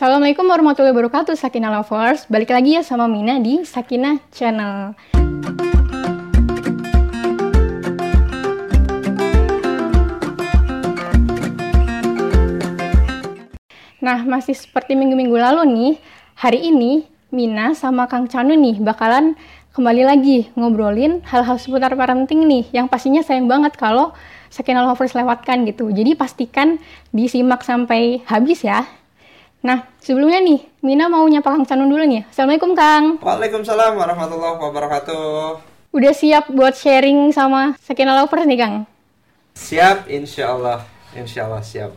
Assalamualaikum warahmatullahi wabarakatuh, Sakina Lovers. Balik lagi ya sama Mina di Sakina Channel. Nah, masih seperti minggu-minggu lalu nih, hari ini Mina sama Kang Canu nih bakalan kembali lagi ngobrolin hal-hal seputar parenting nih, yang pastinya sayang banget kalau Sakina Lovers lewatkan gitu. Jadi pastikan disimak sampai habis ya. Nah, sebelumnya nih, Mina mau nyapa Kang Canu dulu nih. Assalamualaikum Kang. Waalaikumsalam warahmatullahi wabarakatuh. Udah siap buat sharing sama Sakina Lovers nih Kang? Siap, insya Allah. Insya Allah siap.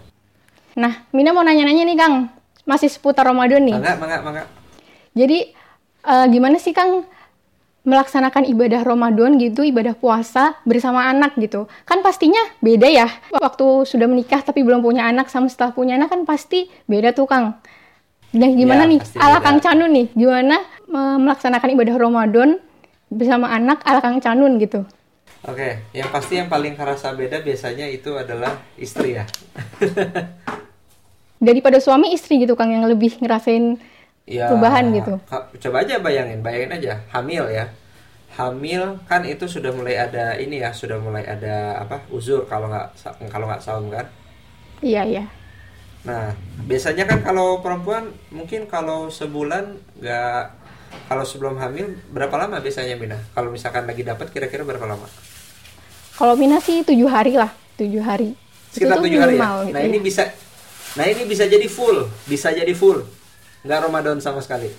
Nah, Mina mau nanya-nanya nih Kang. Masih seputar Ramadan nih. Mangga, mangga, mangga. Jadi, eh, gimana sih Kang melaksanakan ibadah Ramadan gitu, ibadah puasa bersama anak gitu. Kan pastinya beda ya. Waktu sudah menikah tapi belum punya anak sama setelah punya anak kan pasti beda tuh Kang. Nah gimana Ya, nih ala beda. Kang Canun nih, gimana eh, melaksanakan ibadah Ramadan bersama anak ala Kang Canun gitu. Oke, yang pasti yang paling kerasa beda biasanya itu adalah istri ya. Daripada suami istri gitu Kang yang lebih ngerasain Ya, Perubahan gitu. Coba aja bayangin, bayangin aja, hamil ya. Hamil kan itu sudah mulai ada ini ya, sudah mulai ada apa uzur kalau nggak kalau nggak saum kan. iya iya. Nah, biasanya kan kalau perempuan mungkin kalau sebulan nggak kalau sebelum hamil berapa lama biasanya Mina? Kalau misalkan lagi dapat kira-kira berapa lama? Kalau Mina sih tujuh hari lah, tujuh hari. Itu Sekitar tujuh hari ya. gitu Nah ya. ini bisa, nah ini bisa jadi full, bisa jadi full, nggak Ramadan sama sekali.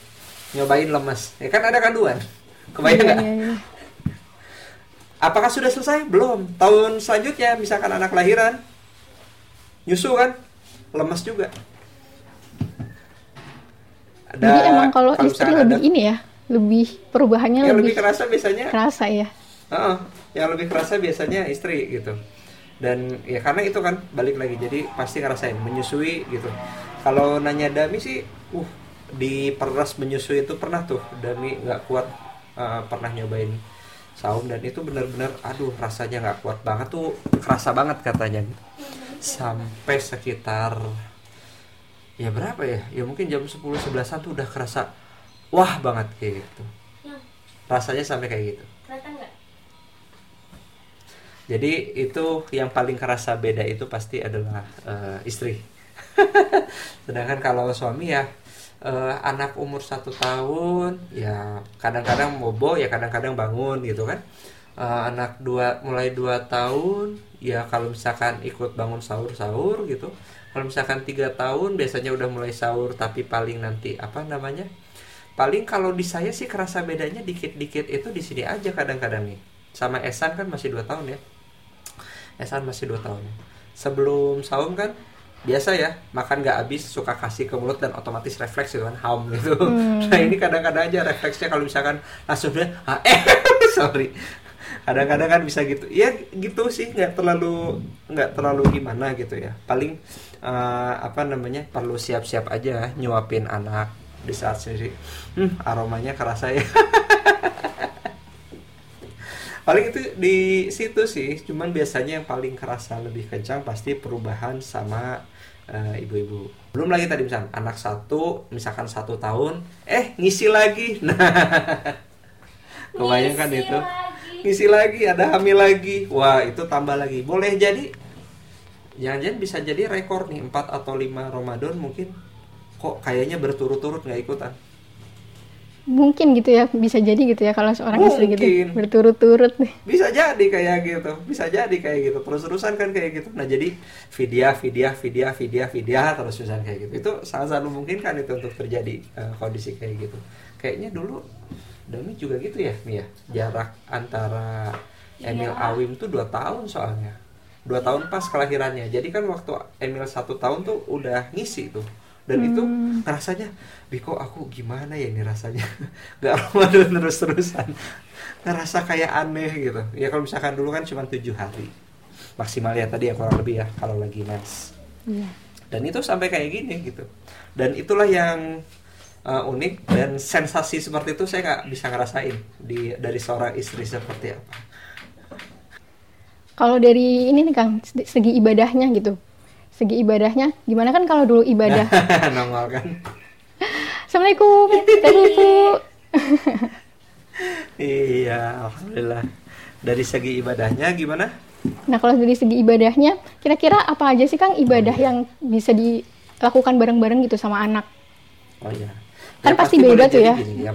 Nyobain lemas, ya kan ada kandungan. Kebayang Iya, nggak? iya, iya. Apakah sudah selesai? Belum. Tahun selanjutnya, misalkan anak lahiran, nyusu kan, lemas juga. Ada, Jadi emang kalau istri misalkan lebih ada- ini ya, lebih perubahannya yang lebih, lebih kerasa biasanya kerasa ya. Heeh, yang lebih kerasa biasanya istri gitu. Dan ya karena itu kan balik lagi jadi pasti ngerasain menyusui gitu. Kalau nanya Dami sih, uh diperas menyusui itu pernah tuh Dami nggak kuat eh, pernah nyobain saum dan itu benar-benar aduh rasanya nggak kuat banget tuh kerasa banget katanya gitu. Sampai sekitar ya berapa ya? Ya mungkin jam 10 11-an tuh udah kerasa wah banget kayak gitu. Rasanya sampai kayak gitu. Jadi itu yang paling kerasa beda itu pasti adalah eh, istri. Sedangkan kalau suami ya eh, anak umur satu tahun ya kadang-kadang bobo ya kadang-kadang bangun gitu kan. Eh, anak dua mulai dua tahun ya kalau misalkan ikut bangun sahur sahur gitu. Kalau misalkan tiga tahun biasanya udah mulai sahur tapi paling nanti apa namanya? Paling kalau di saya sih kerasa bedanya dikit-dikit itu di sini aja kadang-kadang nih. Sama Esan kan masih dua tahun ya. Esan masih 2 tahun. Sebelum saum kan biasa ya makan nggak habis suka kasih ke mulut dan otomatis refleks gitu kan haum gitu. Nah ini kadang-kadang aja refleksnya kalau misalkan langsung dia ah, eh sorry. Kadang-kadang kan bisa gitu. Ya gitu sih nggak terlalu nggak terlalu gimana gitu ya. Paling eh, apa namanya perlu siap-siap aja nyuapin anak di saat sendiri hmm, aromanya kerasa ya paling itu di situ sih cuman biasanya yang paling kerasa lebih kencang pasti perubahan sama eh, ibu-ibu. Belum lagi tadi misalkan anak satu misalkan satu tahun eh ngisi lagi. Nah kebayangkan itu. ngisi lagi ada hamil lagi. Wah itu tambah lagi. Boleh jadi jangan-jangan bisa jadi rekor nih 4 atau 5 Ramadan mungkin kok kayaknya berturut-turut nggak ikutan Mungkin gitu ya, bisa jadi gitu ya kalau seorang istri gitu. Mungkin. berturut-turut nih. bisa jadi kayak gitu bisa jadi kayak gitu. Terus terusan kan kayak gitu. Nah jadi vidya vidya vidya vidya vidya terus terusan kayak gitu. Itu sangat sangat memungkinkan itu untuk terjadi eh, kondisi kayak gitu. Kayaknya dulu Dami juga gitu ya Mia. Jarak antara Emil Awim tuh dua tahun soalnya. Dua tahun pas kelahirannya. Jadi kan waktu Emil satu tahun tuh udah ngisi tuh dan itu rasanya Biko aku gimana ya ini rasanya? Nggak Ramadan terus terusan ngerasa kayak aneh gitu. Ya kalau misalkan dulu kan cuma tujuh hari. Maksimal ya tadi ya kurang lebih ya kalau lagi mens Iya. dan itu sampai kayak gini gitu. Dan itulah yang uh, unik dan sensasi seperti itu saya nggak bisa ngerasain di dari seorang istri seperti apa. Kalau dari ini nih Kang, segi ibadahnya gitu. Segi ibadahnya gimana kan kalau dulu ibadah nongol kan Assalamualaikum Ibu. iya alhamdulillah dari segi ibadahnya gimana Nah, kalau dari segi ibadahnya, kira-kira apa aja sih Kang ibadah yang bisa dilakukan bareng-bareng gitu sama anak? oh iya Kan pasti boleh beda tuh ya. gini, ya.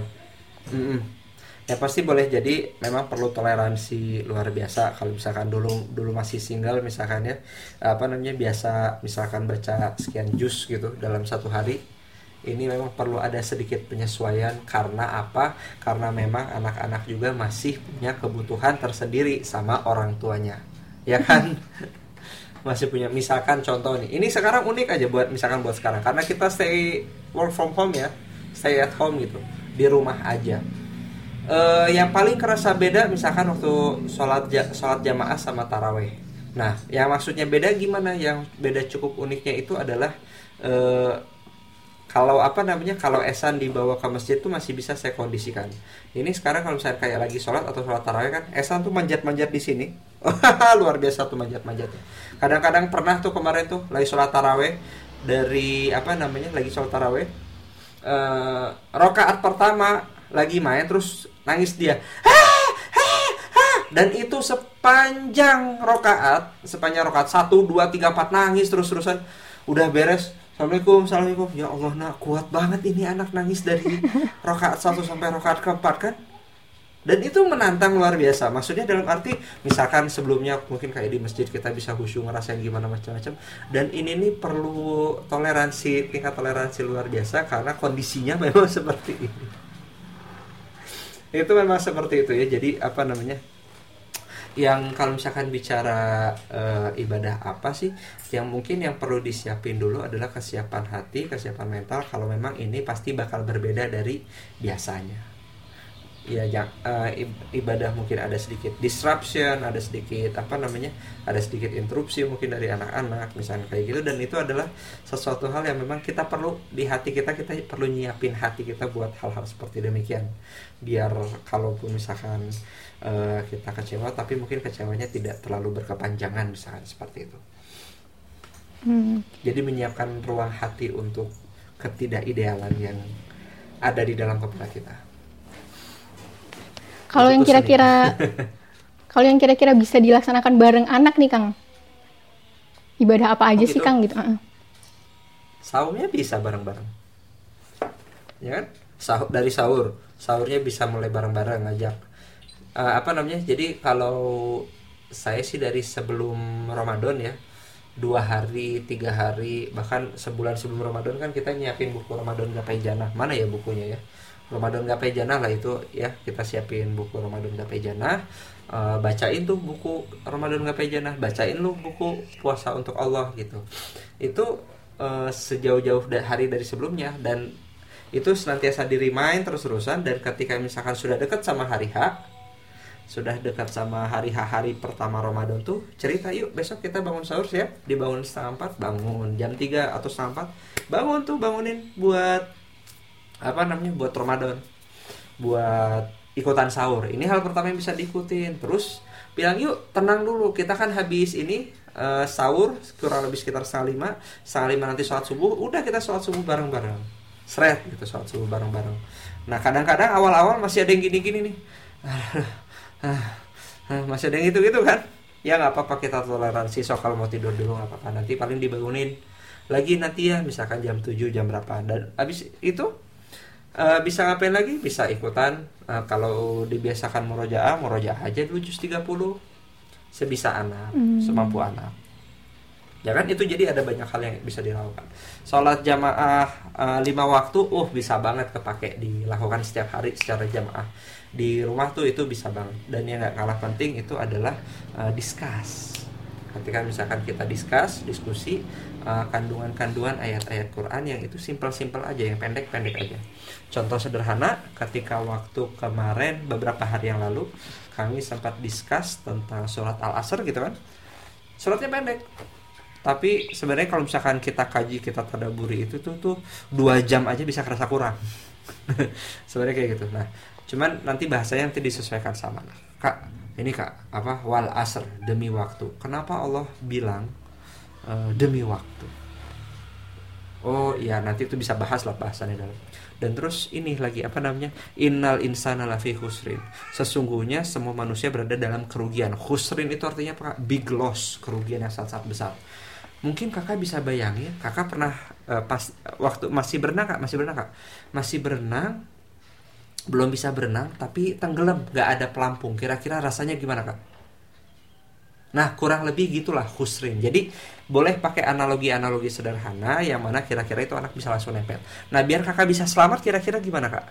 Ya pasti boleh. Jadi memang perlu toleransi luar biasa. Kalau misalkan dulu dulu masih single misalkan ya apa namanya biasa misalkan baca sekian jus gitu dalam satu hari ini memang perlu ada sedikit penyesuaian. Karena apa? Karena memang anak-anak juga masih punya kebutuhan tersendiri sama orang tuanya. Ya kan? Masih punya misalkan contoh nih ini sekarang unik aja buat misalkan buat sekarang. Karena kita stay work from home ya stay at home gitu di rumah aja Eh, yang paling kerasa beda misalkan waktu sholat ja- sholat jamaah sama taraweh. Nah, yang maksudnya beda gimana? Yang beda cukup uniknya itu adalah eh, kalau apa namanya kalau esan dibawa ke masjid itu masih bisa saya kondisikan. Ini sekarang kalau misalnya kayak lagi sholat atau sholat taraweh kan, esan tuh manjat-manjat di sini, luar biasa tuh manjat-manjatnya. Kadang-kadang pernah tuh kemarin tuh lagi sholat taraweh dari apa namanya lagi sholat taraweh eh rokaat pertama lagi main terus nangis dia dan itu sepanjang rokaat sepanjang rokaat satu dua tiga empat nangis terus terusan udah beres Assalamualaikum, Assalamualaikum. Ya Allah, nak kuat banget ini anak nangis dari rokaat satu sampai rokaat keempat kan? Dan itu menantang luar biasa. Maksudnya dalam arti misalkan sebelumnya mungkin kayak di masjid kita bisa khusyuk ngerasain gimana macam-macam. Dan ini nih perlu toleransi, tingkat toleransi luar biasa karena kondisinya memang seperti ini. Itu memang seperti itu ya. Jadi apa namanya? Yang kalau misalkan bicara eh, ibadah apa sih? Yang mungkin yang perlu disiapin dulu adalah kesiapan hati, kesiapan mental. Kalau memang ini pasti bakal berbeda dari biasanya ya ib- ibadah mungkin ada sedikit disruption, ada sedikit apa namanya, ada sedikit interupsi mungkin dari anak-anak misalnya kayak gitu. Dan itu adalah sesuatu hal yang memang kita perlu di hati kita kita perlu nyiapin hati kita buat hal-hal seperti demikian. Biar kalaupun misalkan eh, kita kecewa tapi mungkin kecewanya tidak terlalu berkepanjangan misalkan seperti itu. Hmm. jadi menyiapkan ruang hati untuk ketidakidealan yang ada di dalam kepala kita Kalau yang kira-kira kalau yang kira-kira bisa dilaksanakan bareng anak nih Kang. Ibadah apa aja Oh, sih gitu? Kang gitu? Heeh. sahurnya bisa bareng-bareng ya kan sahur dari sahur sahurnya bisa mulai bareng-bareng ngajak Eh, apa namanya jadi kalau saya sih dari sebelum Ramadan ya dua hari tiga hari bahkan sebulan sebelum Ramadan kan kita nyiapin buku Ramadan Gapai Janah mana ya bukunya ya Ramadan Gapai Janah lah itu ya. Kita siapin buku Ramadan Gapai Janah Eh, bacain tuh buku Ramadan Gapai Janah bacain lu buku puasa untuk Allah gitu. Itu eh, sejauh-jauh hari dari sebelumnya dan itu senantiasa di remind terus-terusan dan ketika misalkan sudah dekat sama hari H sudah dekat sama hari H hari pertama Ramadan tuh cerita yuk besok kita bangun sahur ya dibangun setengah empat bangun jam 3 atau setengah empat bangun tuh bangunin buat apa namanya? Buat Ramadan. Buat ikutan sahur. Ini hal pertama yang bisa diikutin. Terus bilang yuk tenang dulu. Kita kan habis ini eh, sahur kurang lebih sekitar setengah lima. Setengah lima nanti sholat subuh. Udah kita sholat subuh bareng-bareng. Seret gitu sholat subuh bareng-bareng. Nah kadang-kadang awal-awal masih ada yang gini-gini nih. Ah, ah, masih ada yang gitu-gitu kan? Ya nggak apa-apa kita toleransi. So kalau mau tidur dulu nggak apa-apa. Nanti paling dibangunin. Lagi nanti ya misalkan jam 7 jam berapa. Dan habis itu eh, bisa ngapain lagi? Bisa ikutan. Eh, kalau dibiasakan murojaah murojaah aja dulu jus 30 sebisa anak semampu anak. Ya kan? Itu jadi ada banyak hal yang bisa dilakukan. Sholat jamaah eh, lima waktu uh bisa banget kepake dilakukan setiap hari secara jamaah. Di rumah tuh itu bisa banget. Dan yang nggak kalah penting itu adalah eh, discuss. Ketika misalkan kita discuss diskusi kandungan-kandungan ayat-ayat Quran yang itu simpel-simpel aja yang pendek-pendek aja contoh sederhana ketika waktu kemarin beberapa hari yang lalu kami sempat discuss tentang surat al-asr gitu kan. Suratnya pendek. Tapi sebenarnya kalau misalkan kita kaji kita tadaburi itu tuh tuh dua jam aja bisa kerasa kurang. Sebenarnya kayak gitu. Nah cuman nanti bahasanya nanti disesuaikan sama. Kak ini kak apa wal asr demi waktu. Kenapa Allah bilang uh, demi waktu oh iya nanti itu bisa bahas lah bahasannya dalam. Dan terus ini lagi apa namanya? Innal insana lafi husrin sesungguhnya semua manusia berada dalam kerugian. Husrin itu artinya apa big loss kerugian yang sangat sangat besar. Mungkin kakak bisa bayangin kakak pernah uh, pas waktu masih berenang kak? Masih berenang kak? Masih berenang belum bisa berenang tapi tenggelam. Nggak ada pelampung. Kira-kira rasanya gimana kak Nah, kurang lebih gitulah husrin. Jadi, boleh pakai analogi-analogi sederhana yang mana kira-kira itu anak bisa langsung nempel. Nah, biar kakak bisa selamat kira-kira gimana, Kak?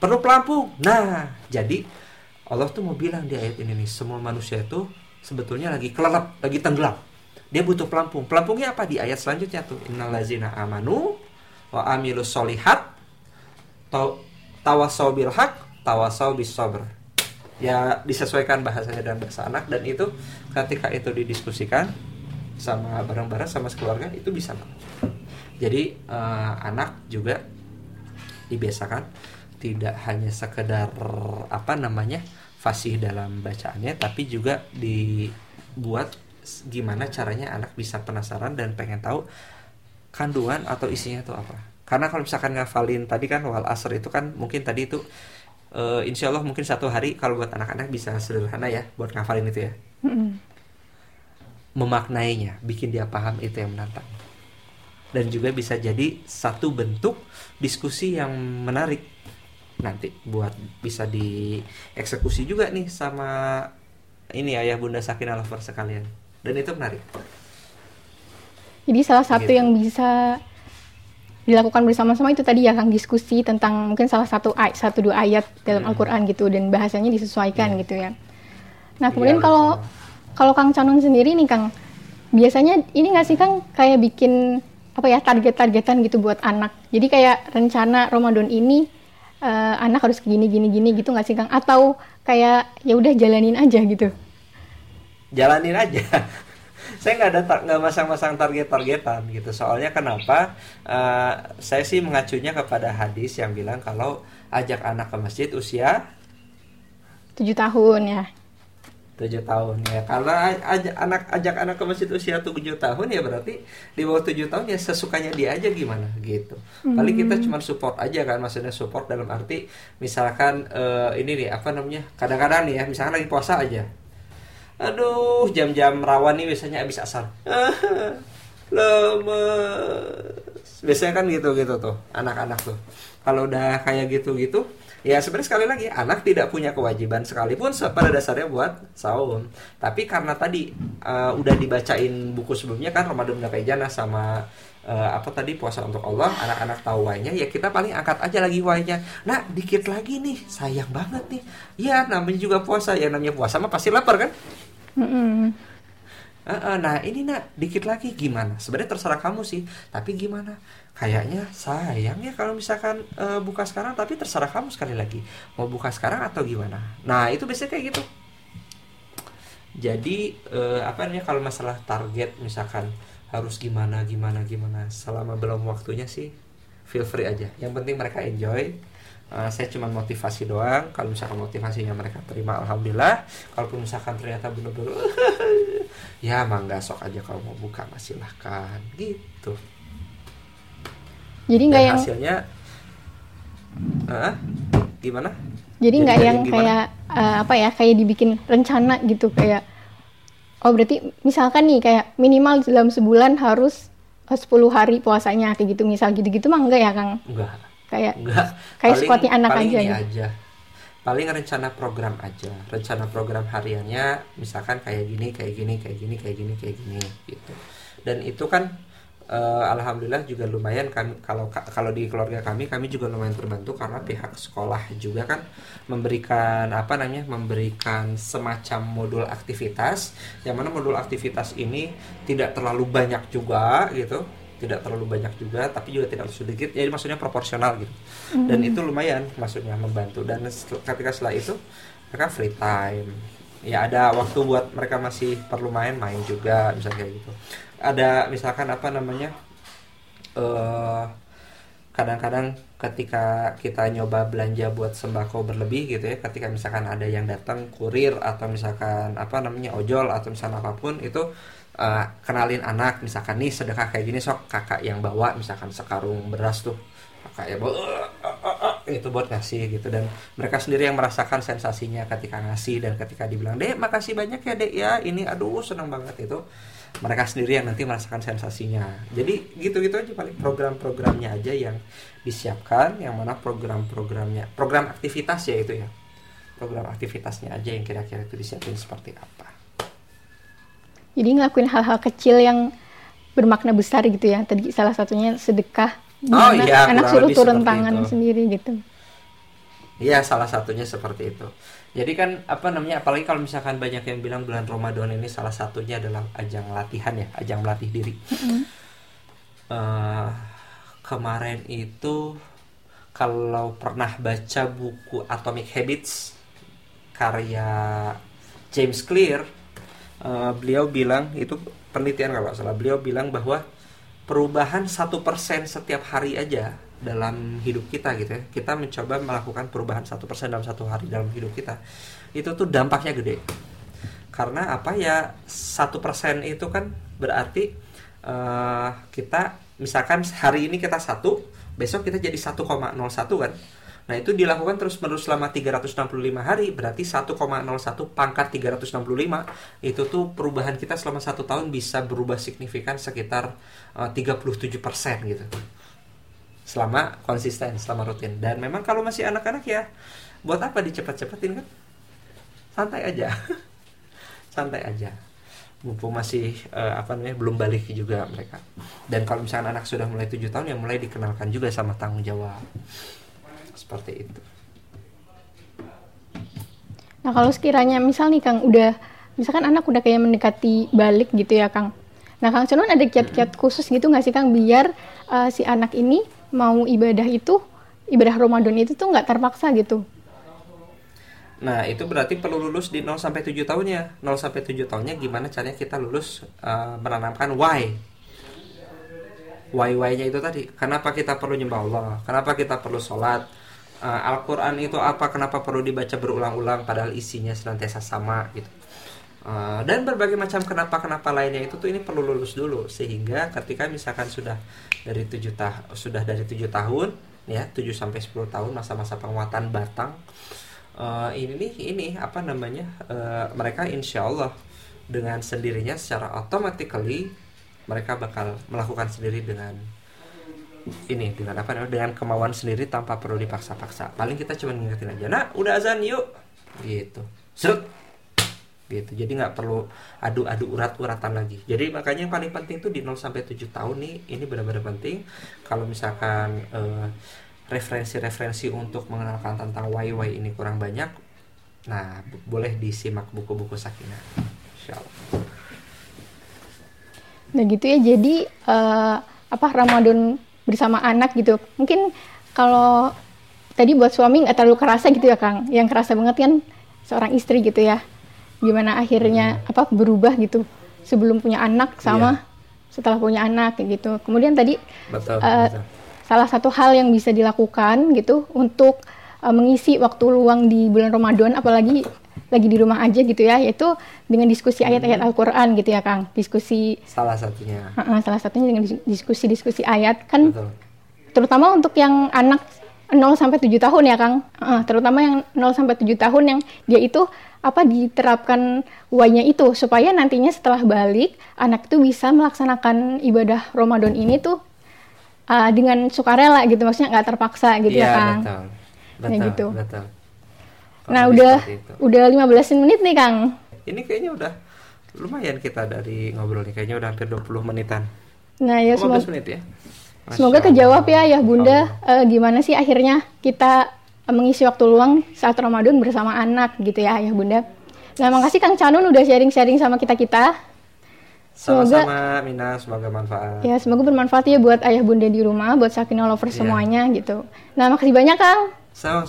Perlu pelampung. Nah, jadi Allah tuh mau bilang di ayat ini nih, semua manusia itu sebetulnya lagi kelelap, lagi tenggelam. Dia butuh pelampung. Pelampungnya apa? Di ayat selanjutnya tuh, innallazina amanu wa amilus solihat tawasau bil haq tawasau bis sabr ya disesuaikan bahasanya dan bahasa anak dan itu ketika itu didiskusikan sama bareng-bareng sama keluarga itu bisa jadi uh, anak juga dibiasakan tidak hanya sekedar apa namanya fasih dalam bacaannya tapi juga dibuat gimana caranya anak bisa penasaran dan pengen tahu kandungan atau isinya itu apa. Karena kalau misalkan ngafalin tadi kan wal asr itu kan mungkin tadi itu uh, insya Allah mungkin satu hari kalau buat anak-anak bisa sederhana ya buat ngafalin itu ya. Mm-hmm. memaknainya bikin dia paham itu yang menantang. Dan juga bisa jadi satu bentuk diskusi yang menarik. Nanti buat bisa dieksekusi juga nih sama ini ayah bunda sakin lover sekalian. Dan itu menarik. Jadi salah satu gitu. yang bisa dilakukan bersama-sama itu tadi ya Kang diskusi tentang mungkin salah satu ayat satu dua ayat dalam hmm. Al-Qur'an gitu dan bahasanya disesuaikan hmm. gitu ya. Nah, iya, kemudian kalau kalau Kang Canun sendiri nih Kang, biasanya ini nggak sih Kang kayak bikin apa ya target-targetan gitu buat anak. Jadi kayak rencana Ramadan ini uh, anak harus gini gini gini gitu nggak sih Kang? Atau kayak ya udah jalanin aja gitu? Jalanin aja saya nggak ada nggak masang-masang target-targetan gitu. Soalnya kenapa? Uh, saya sih mengacunya kepada hadis yang bilang kalau ajak anak ke masjid usia tujuh tahun ya. tujuh tahun ya. Karena ajak anak ajak anak ke masjid usia tujuh tahun ya berarti di bawah tujuh tahun ya sesukanya dia aja gimana gitu. Hmm. paling kita cuma support aja kan maksudnya support dalam arti misalkan uh, ini nih apa namanya kadang-kadang nih ya misalkan lagi puasa aja aduh jam-jam rawan nih biasanya habis asar. Lemes. Biasanya kan gitu gitu tuh anak-anak tuh. Kalau udah kayak gitu gitu ya sebenarnya sekali lagi anak tidak punya kewajiban sekalipun pada dasarnya buat saum. Tapi karena tadi uh, udah dibacain buku sebelumnya kan Ramadan Gapai Jannah sama uh, apa tadi puasa untuk Allah anak-anak tahu wainya ya kita paling angkat aja lagi wainya nah dikit lagi nih sayang banget nih. Ya namanya juga puasa ya namanya puasa mah pasti lapar kan Mm -hmm. Uh, uh, nah ini nak dikit lagi gimana? Sebenarnya terserah kamu sih, tapi gimana? Kayaknya sayang ya kalau misalkan uh, buka sekarang, tapi terserah kamu sekali lagi mau buka sekarang atau gimana? Nah itu biasanya kayak gitu. Jadi uh, apa namanya kalau masalah target misalkan harus gimana gimana gimana selama belum waktunya sih feel free aja. Yang penting mereka enjoy Uh, saya cuma motivasi doang. Kalau misalkan motivasinya mereka terima alhamdulillah. Kalau misalkan ternyata bener-bener ya mangga sok aja kalau mau buka masih silahkan. Gitu. Jadi nggak yang hasilnya uh, gimana? Jadi nggak yang, yang kayak uh, apa ya kayak dibikin rencana gitu kayak oh berarti misalkan nih kayak minimal dalam sebulan harus 10 hari puasanya kayak gitu. Misal gitu-gitu mah enggak ya Kang? Enggak kayak Enggak. kayak paling, anak paling aja ini gitu. aja. Paling rencana program aja. Rencana program hariannya misalkan kayak gini kayak gini kayak gini kayak gini kayak gini gitu. Dan itu kan uh, alhamdulillah juga lumayan kami kalau kalau di keluarga kami kami juga lumayan terbantu karena pihak sekolah juga kan memberikan apa namanya memberikan semacam modul aktivitas yang mana modul aktivitas ini tidak terlalu banyak juga gitu tidak terlalu banyak juga tapi juga tidak sedikit. Jadi maksudnya proporsional gitu. Mm. dan itu lumayan maksudnya membantu. Dan ketika setelah itu mereka free time. Ya ada waktu buat mereka masih perlu main main juga misalnya kayak gitu. Ada misalkan apa namanya uh, kadang-kadang ketika kita nyoba belanja buat sembako berlebih gitu ya ketika misalkan ada yang datang kurir atau misalkan apa namanya ojol atau misalkan apa pun itu uh, kenalin anak misalkan nih sedekah kayak gini sok kakak yang bawa misalkan sekarung beras tuh. Kakak ya bawa uh, uh, itu buat ngasih gitu. Dan mereka sendiri yang merasakan sensasinya ketika ngasih dan ketika dibilang dek makasih banyak ya dek ya ini aduh senang banget itu mereka sendiri yang nanti merasakan sensasinya. Jadi gitu-gitu aja paling program-programnya aja yang disiapkan yang mana program-programnya program aktivitas ya itu ya. Program aktivitasnya aja yang kira-kira itu disiapin seperti apa jadi ngelakuin hal-hal kecil yang bermakna besar gitu ya. Tadi salah satunya sedekah. Oh iya anak suruh turun tangan itu. sendiri gitu. Iya salah satunya seperti itu. Jadi kan apa namanya apalagi kalau misalkan banyak yang bilang bulan Ramadan ini salah satunya adalah ajang latihan ya ajang melatih diri. Mm-hmm. uh, kemarin itu kalau pernah baca buku Atomic Habits karya James Clear uh, beliau bilang itu penelitian kalau salah beliau bilang bahwa perubahan satu persen setiap hari aja dalam hidup kita gitu ya. Kita mencoba melakukan perubahan satu persen dalam satu hari dalam hidup kita. Itu tuh dampaknya gede. Karena apa ya satu persen itu kan berarti uh, kita misalkan hari ini kita satu besok kita jadi 1,01 kan Nah itu dilakukan terus menerus selama 365 hari berarti 1,01 pangkat 365 itu tuh perubahan kita selama satu tahun bisa berubah signifikan sekitar uh, 37% gitu. Selama konsisten selama rutin. Dan memang kalau masih anak-anak ya buat apa dicepat-cepatin kan? Santai aja. Santai aja. Mumpung masih uh, apa namanya belum balik juga mereka. Dan kalau misalnya anak sudah mulai tujuh tahun ya mulai dikenalkan juga sama tanggung jawab seperti itu nah kalau sekiranya misal nih kang udah misalkan anak udah kayak mendekati balik gitu ya kang nah kang Cenun ada kiat-kiat khusus gitu nggak sih kang biar uh, si anak ini mau ibadah itu ibadah Ramadan itu tuh nggak terpaksa gitu. Nah, itu berarti perlu lulus di 0 sampai 7 tahunnya. 0 sampai 7 tahunnya gimana caranya kita lulus uh, menanamkan why. Why-why-nya itu tadi. Kenapa kita perlu nyembah Allah? Kenapa kita perlu sholat? Uh, Al-Quran itu apa? Kenapa perlu dibaca berulang-ulang padahal isinya senantiasa sama gitu. Uh, dan berbagai macam kenapa-kenapa lainnya itu tuh ini perlu lulus dulu sehingga ketika misalkan sudah dari tujuh tah sudah dari tujuh tahun ya 7 sampai 10 tahun masa-masa penguatan batang uh, ini nih ini apa namanya uh, mereka insya Allah dengan sendirinya secara automatically mereka bakal melakukan sendiri dengan ini namanya dengan kemauan sendiri tanpa perlu dipaksa-paksa. Paling kita cuma ngingetin aja nah udah azan yuk. Gitu. Set. Gitu. Jadi nggak perlu adu-adu urat-uratan lagi. Jadi makanya yang paling penting tuh di 0 sampai 7 tahun nih ini benar-benar penting. Kalau misalkan referensi referensi-referensi untuk mengenalkan tentang YY ini kurang banyak nah boleh disimak buku-buku Sakinah insyaallah. Nah gitu ya jadi uh, apa Ramadan bersama anak gitu mungkin kalau tadi buat suami nggak terlalu kerasa gitu ya Kang yang kerasa banget kan seorang istri gitu ya gimana akhirnya hmm. apa berubah gitu sebelum punya anak sama yeah. setelah punya anak gitu. Kemudian tadi betul, uh, betul. salah satu hal yang bisa dilakukan gitu untuk uh, mengisi waktu luang di bulan Ramadan apalagi lagi di rumah aja gitu ya yaitu dengan diskusi ayat-ayat hmm. Al-Qur'an gitu ya Kang. Diskusi salah satunya. Uh, uh, salah satunya dengan diskusi-diskusi ayat kan betul. terutama untuk yang anak 0 sampai 7 tahun ya Kang. Uh, terutama yang 0 sampai 7 tahun yang dia itu apa diterapkan wanya itu supaya nantinya setelah balik anak itu bisa melaksanakan ibadah Ramadan ini tuh uh, dengan sukarela gitu maksudnya nggak terpaksa gitu ya, ya Kang. Betul. Betul. Ya, gitu. betul. Nah, udah udah 15 menit nih Kang. Ini kayaknya udah lumayan kita dari ngobrol nih kayaknya udah hampir 20 menitan. Nah, ya semoga menit ya. Masya semoga kejawab ya ya Bunda uh, gimana sih akhirnya kita mengisi waktu luang saat Ramadan bersama anak gitu ya ayah bunda. Nah makasih Kang Canun udah sharing-sharing sama kita-kita. Semoga sama Mina, semoga manfaat. Ya, semoga bermanfaat ya buat ayah bunda di rumah, buat Sakinah lovers yeah. semuanya gitu. Nah, makasih banyak Kang. Sama,